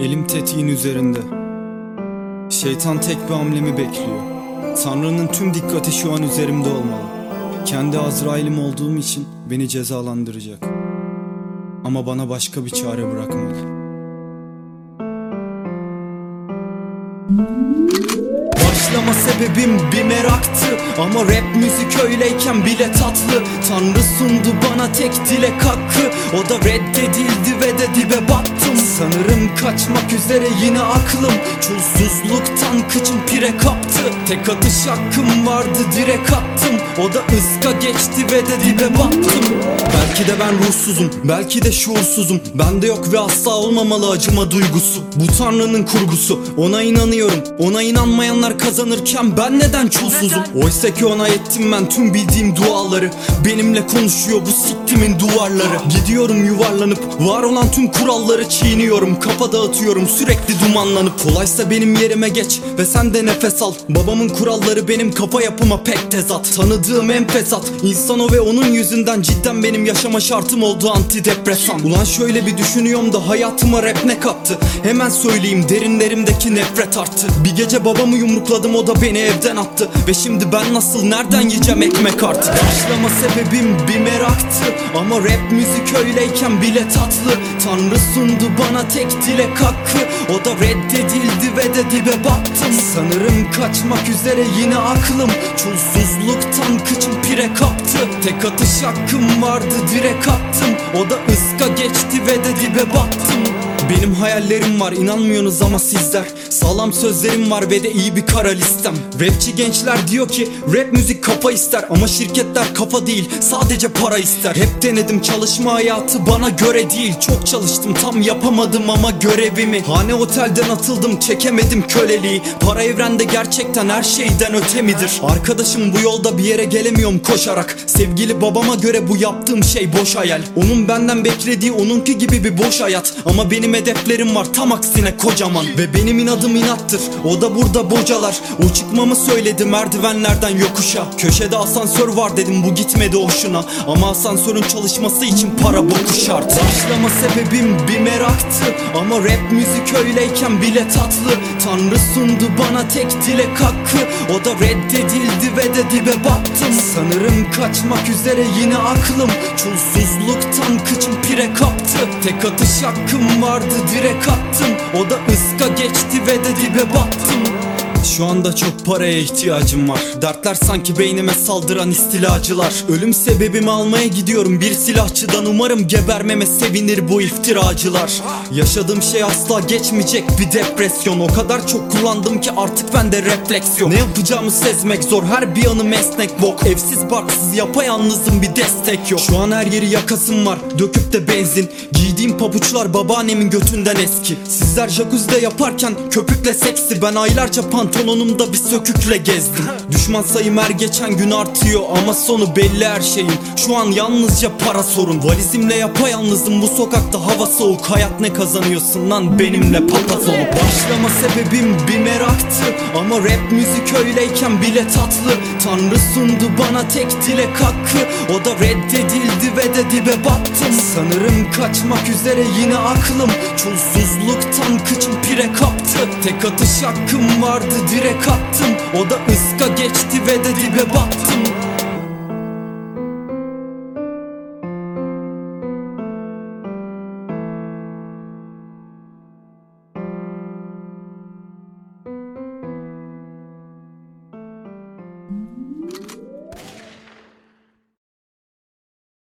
Elim tetiğin üzerinde. Şeytan tek bir hamlemi bekliyor. Tanrı'nın tüm dikkati şu an üzerimde olmalı. Kendi Azrail'im olduğum için beni cezalandıracak. Ama bana başka bir çare bırakmadı. Başlama sebebim bir meraktı Ama rap müzik öyleyken bile tatlı Tanrı sundu bana tek dilek hakkı O da reddedildi ve de dibe battım Sanırım kaçmak üzere yine aklım. Çulsuzluktan kıçım pire kaptı. Tek atış hakkım vardı direk attım O da ıska geçti ve de dibe battım Belki de ben ruhsuzum Belki de şuursuzum. Bende yok ve asla olmamalı acıma duygusu. Bu tanrının kurgusu Ona inanıyorum. Ona inanmayanlar kazanırken ben neden çulsuzum? Oysa ki ona ettim ben tüm bildiğim duaları. Benimle konuşuyor bu siktimin duvarları. Gidiyorum yuvarlanıp Var olan tüm kuralları çiğniyorum. Kafa dağıtıyorum sürekli dumanlanıp. Kolaysa benim yerime geç ve sen de nefes al. Babamın kuralları benim kafa yapıma pek tezat Tanıdığım en fesat İnsan ve onun yüzünden cidden benim yaşama şartım oldu antidepresan. Ulan şöyle bir düşünüyorum da hayatıma rap ne kattı? Hemen söyleyeyim derinlerimdeki nefret arttı. Bir gece babamı yumrukladım o da beni evden attı. Ve şimdi ben nasıl nereden yiyeceğim ekmek artık? Başlama sebebim bir meraktı. Ama rap müzik öyleyken bile tatlı. Tanrı sundu bana tek dilek hakkı. O da reddedildi ve de dibe battım Sanırım kaçmak üzere yine aklım. Çulsuzluktan kıçım pire kaptı. Tek atış hakkım vardı direk attım. O da ıska geçti ve de dibe battım benim hayallerim var inanmıyorsunuz ama sizler. Sağlam sözlerim var ve de iyi bir kara listem. Rapçi gençler diyor ki rap müzik kafa ister Ama şirketler kafa değil sadece para ister. Hep denedim çalışma hayatı bana göre değil. Çok çalıştım tam yapamadım ama görevimi. Hane otelden atıldım çekemedim köleliği. Para evrende gerçekten her şeyden öte midir Arkadaşım bu yolda bir yere gelemiyorum koşarak. Sevgili babama göre bu yaptığım şey boş hayal. Onun benden beklediği onunki gibi bir boş hayat. Ama benim hedeflerim var tam aksine kocaman. Ve benim inadım inattır o da burada bocalar. O çıkmamı söyledi merdivenlerden yokuşa. Köşede asansör var dedim bu gitmedi hoşuna. Ama asansörün çalışması için para boku şart Başlama sebebim bir meraktı. Ama rap müzik öyleyken bile tatlı. Tanrı sundu bana tek dilek hakkı. O da reddedildi ve de dibe battım Sanırım kaçmak üzere yine aklım. Çulsuzluktan kıçım pire kaptı. Tek atış hakkım vardı direk attım. O da ıska geçti ve de dibe battım şu anda çok paraya ihtiyacım var. Dertler sanki beynime saldıran istilacılar. Ölüm sebebimi almaya gidiyorum. Bir silahçıdan Umarım gebermeme sevinir bu iftiracılar. Yaşadığım şey asla geçmeyecek bir depresyon. O kadar çok kullandım ki artık bende refleks yok Ne yapacağımı sezmek zor. Her bir yanım esnek bok. Evsiz barksız yapayalnızım bir destek yok. Şu an her yeri yakasım var. Döküp de benzin. Giydiğim pabuçlar babaannemin götünden eski. Sizler jacuzzi'de yaparken köpükle seksi. Ben aylarca pantolonumda bir sökükle gezdim. Düşman sayım her geçen gün artıyor Ama sonu belli her şeyin. Şu an yalnızca para sorun. Valizimle yapayalnızım. Bu sokakta hava soğuk. Hayat ne kazanıyorsun lan? Benimle papaz olup Başlama sebebim bir meraktı. Ama rap müzik öyleyken bile tatlı. Tanrı sundu bana tek dilek hakkı. O da reddedildi ve de dibe battım. Sanırım kaçmak üzere yine aklım. Çulsuzluktan kıçım pire kaptı. Tek atış hakkım vardı direk attım. O da ıska geçti ve de dibe battım